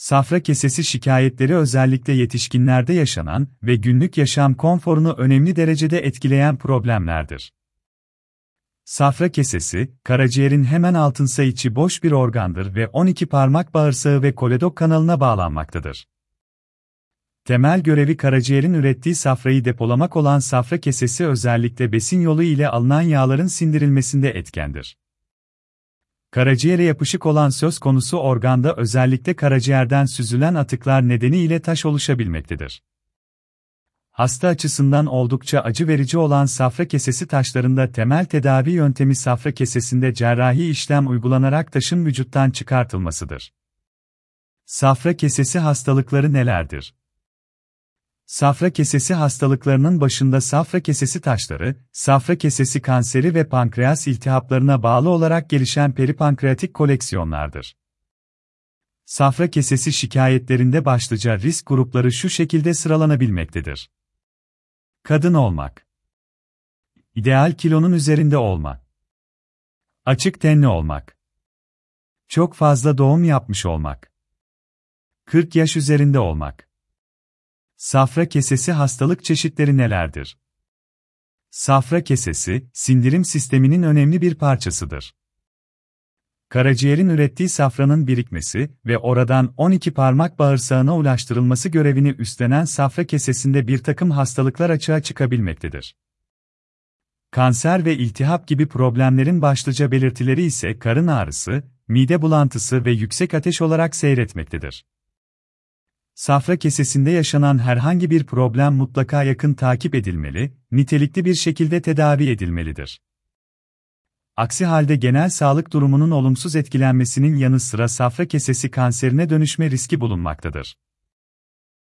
Safra kesesi şikayetleri özellikle yetişkinlerde yaşanan ve günlük yaşam konforunu önemli derecede etkileyen problemlerdir. Safra kesesi, karaciğerin hemen altınsa içi boş bir organdır ve 12 parmak bağırsağı ve koledok kanalına bağlanmaktadır. Temel görevi karaciğerin ürettiği safrayı depolamak olan safra kesesi özellikle besin yolu ile alınan yağların sindirilmesinde etkendir. Karaciğere yapışık olan söz konusu organda özellikle karaciğerden süzülen atıklar nedeniyle taş oluşabilmektedir. Hasta açısından oldukça acı verici olan safra kesesi taşlarında temel tedavi yöntemi safra kesesinde cerrahi işlem uygulanarak taşın vücuttan çıkartılmasıdır. Safra kesesi hastalıkları nelerdir? Safra kesesi hastalıklarının başında safra kesesi taşları, safra kesesi kanseri ve pankreas iltihaplarına bağlı olarak gelişen peripankreatik koleksiyonlardır. Safra kesesi şikayetlerinde başlıca risk grupları şu şekilde sıralanabilmektedir. Kadın olmak. İdeal kilonun üzerinde olma. Açık tenli olmak. Çok fazla doğum yapmış olmak. 40 yaş üzerinde olmak. Safra kesesi hastalık çeşitleri nelerdir? Safra kesesi, sindirim sisteminin önemli bir parçasıdır. Karaciğerin ürettiği safranın birikmesi ve oradan 12 parmak bağırsağına ulaştırılması görevini üstlenen safra kesesinde bir takım hastalıklar açığa çıkabilmektedir. Kanser ve iltihap gibi problemlerin başlıca belirtileri ise karın ağrısı, mide bulantısı ve yüksek ateş olarak seyretmektedir. Safra kesesinde yaşanan herhangi bir problem mutlaka yakın takip edilmeli, nitelikli bir şekilde tedavi edilmelidir. Aksi halde genel sağlık durumunun olumsuz etkilenmesinin yanı sıra safra kesesi kanserine dönüşme riski bulunmaktadır.